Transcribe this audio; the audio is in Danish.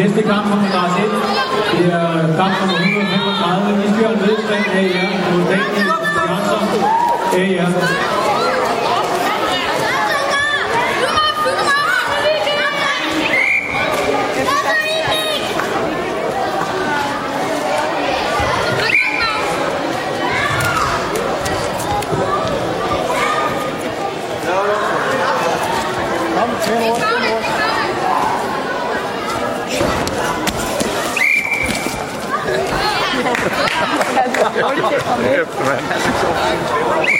Næste kamp på madras 1, det er kamp nummer 135. Vi skal have Isbjørn Vedstrand AR mod Daniel Come on. Hva er det?